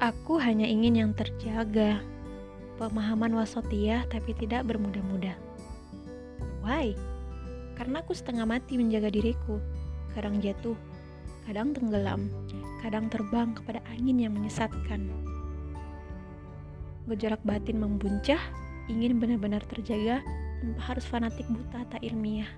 Aku hanya ingin yang terjaga. Pemahaman wasotia tapi tidak bermudah-mudah. Why? Karena aku setengah mati menjaga diriku. Kadang jatuh, kadang tenggelam, kadang terbang kepada angin yang menyesatkan. Gejolak batin membuncah, ingin benar-benar terjaga tanpa harus fanatik buta tak ilmiah.